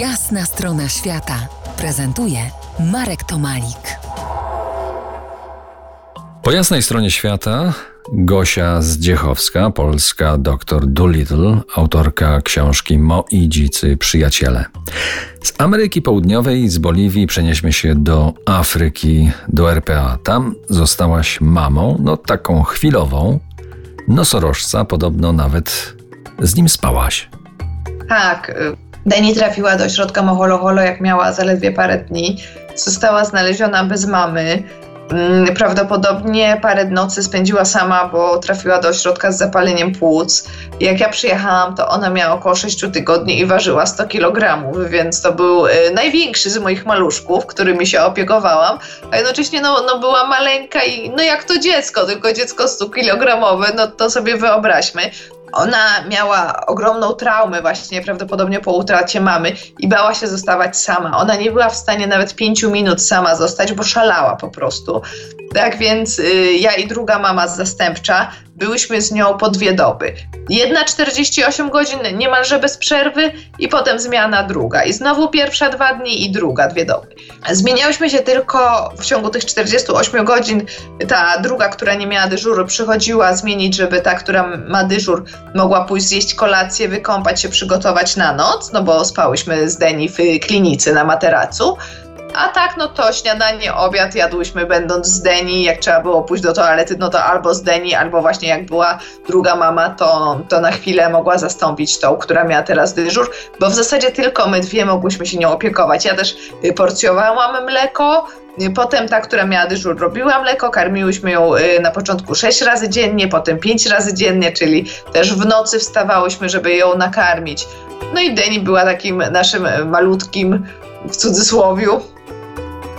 Jasna strona świata prezentuje Marek Tomalik. Po jasnej stronie świata Gosia Zdziechowska, polska doktor Doolittle, autorka książki Mo i dzicy przyjaciele. Z Ameryki Południowej, z Boliwii przenieśmy się do Afryki, do RPA. Tam zostałaś mamą, no taką chwilową, nosorożca, podobno nawet z nim spałaś. Tak. Deni trafiła do ośrodka Moholoholo, jak miała zaledwie parę dni. Została znaleziona bez mamy. Mm, Prawdopodobnie parę nocy spędziła sama, bo trafiła do ośrodka z zapaleniem płuc. Jak ja przyjechałam, to ona miała około 6 tygodni i ważyła 100 kg, więc to był y, największy z moich maluszków, którymi się opiekowałam. A jednocześnie no, no była maleńka i no jak to dziecko, tylko dziecko 100 kilogramowe, no to sobie wyobraźmy. Ona miała ogromną traumę właśnie prawdopodobnie po utracie mamy i bała się zostawać sama. Ona nie była w stanie nawet pięciu minut sama zostać, bo szalała po prostu. Tak więc y, ja i druga mama z zastępcza byłyśmy z nią po dwie doby. Jedna 48 godzin niemalże bez przerwy i potem zmiana druga. I znowu pierwsza dwa dni i druga dwie doby. Zmieniałyśmy się tylko w ciągu tych 48 godzin. Ta druga, która nie miała dyżuru, przychodziła zmienić, żeby ta, która ma dyżur, mogła pójść zjeść kolację, wykąpać się, przygotować na noc, no bo spałyśmy z Deni w klinice na materacu. A tak, no to śniadanie, obiad jadłyśmy będąc z Deni. Jak trzeba było pójść do toalety, no to albo z Deni, albo właśnie jak była druga mama, to, to na chwilę mogła zastąpić tą, która miała teraz dyżur, bo w zasadzie tylko my dwie mogłyśmy się nią opiekować. Ja też y, porcjowałam mleko, y, Potem ta, która miała dyżur, robiła mleko, karmiłyśmy ją y, na początku 6 razy dziennie, potem 5 razy dziennie, czyli też w nocy wstawałyśmy, żeby ją nakarmić. No i Deni była takim naszym malutkim, w cudzysłowiu,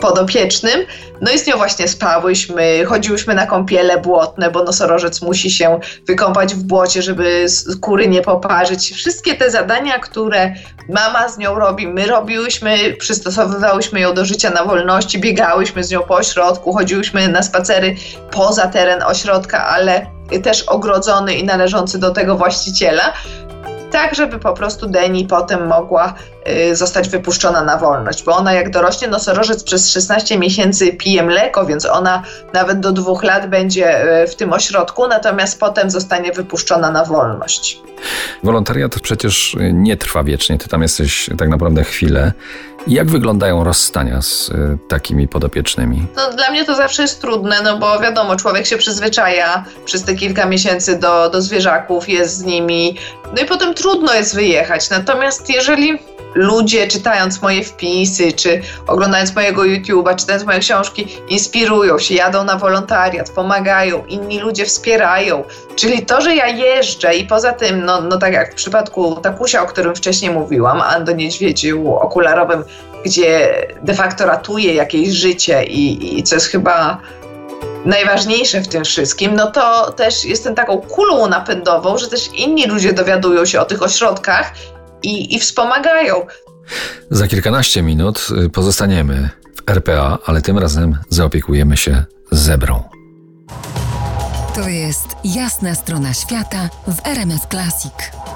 podopiecznym. No i z nią właśnie spałyśmy, chodziłyśmy na kąpiele błotne, bo nosorożec musi się wykąpać w błocie, żeby skóry nie poparzyć. Wszystkie te zadania, które mama z nią robi, my robiłyśmy, przystosowywałyśmy ją do życia na wolności, biegałyśmy z nią po ośrodku, chodziłyśmy na spacery poza teren ośrodka, ale też ogrodzony i należący do tego właściciela tak, żeby po prostu Deni potem mogła y, zostać wypuszczona na wolność, bo ona jak dorośnie nosorożec przez 16 miesięcy pije mleko, więc ona nawet do dwóch lat będzie y, w tym ośrodku, natomiast potem zostanie wypuszczona na wolność. Wolontariat przecież nie trwa wiecznie, ty tam jesteś tak naprawdę chwilę. Jak wyglądają rozstania z y, takimi podopiecznymi? No, dla mnie to zawsze jest trudne, no bo wiadomo, człowiek się przyzwyczaja przez te kilka miesięcy do, do zwierzaków, jest z nimi, no i potem trudno jest wyjechać. Natomiast jeżeli ludzie czytając moje wpisy, czy oglądając mojego YouTube'a, czytając moje książki, inspirują się, jadą na wolontariat, pomagają, inni ludzie wspierają. Czyli to, że ja jeżdżę i poza tym, no, no tak jak w przypadku Takusia, o którym wcześniej mówiłam, Ando Niedźwiedziu okularowym, gdzie de facto ratuje jakieś życie i, i co jest chyba najważniejsze w tym wszystkim, no to też jestem taką kulą napędową, że też inni ludzie dowiadują się o tych ośrodkach i, i wspomagają. Za kilkanaście minut y, pozostaniemy w RPA, ale tym razem zaopiekujemy się zebrą. To jest jasna strona świata w RMS Classic.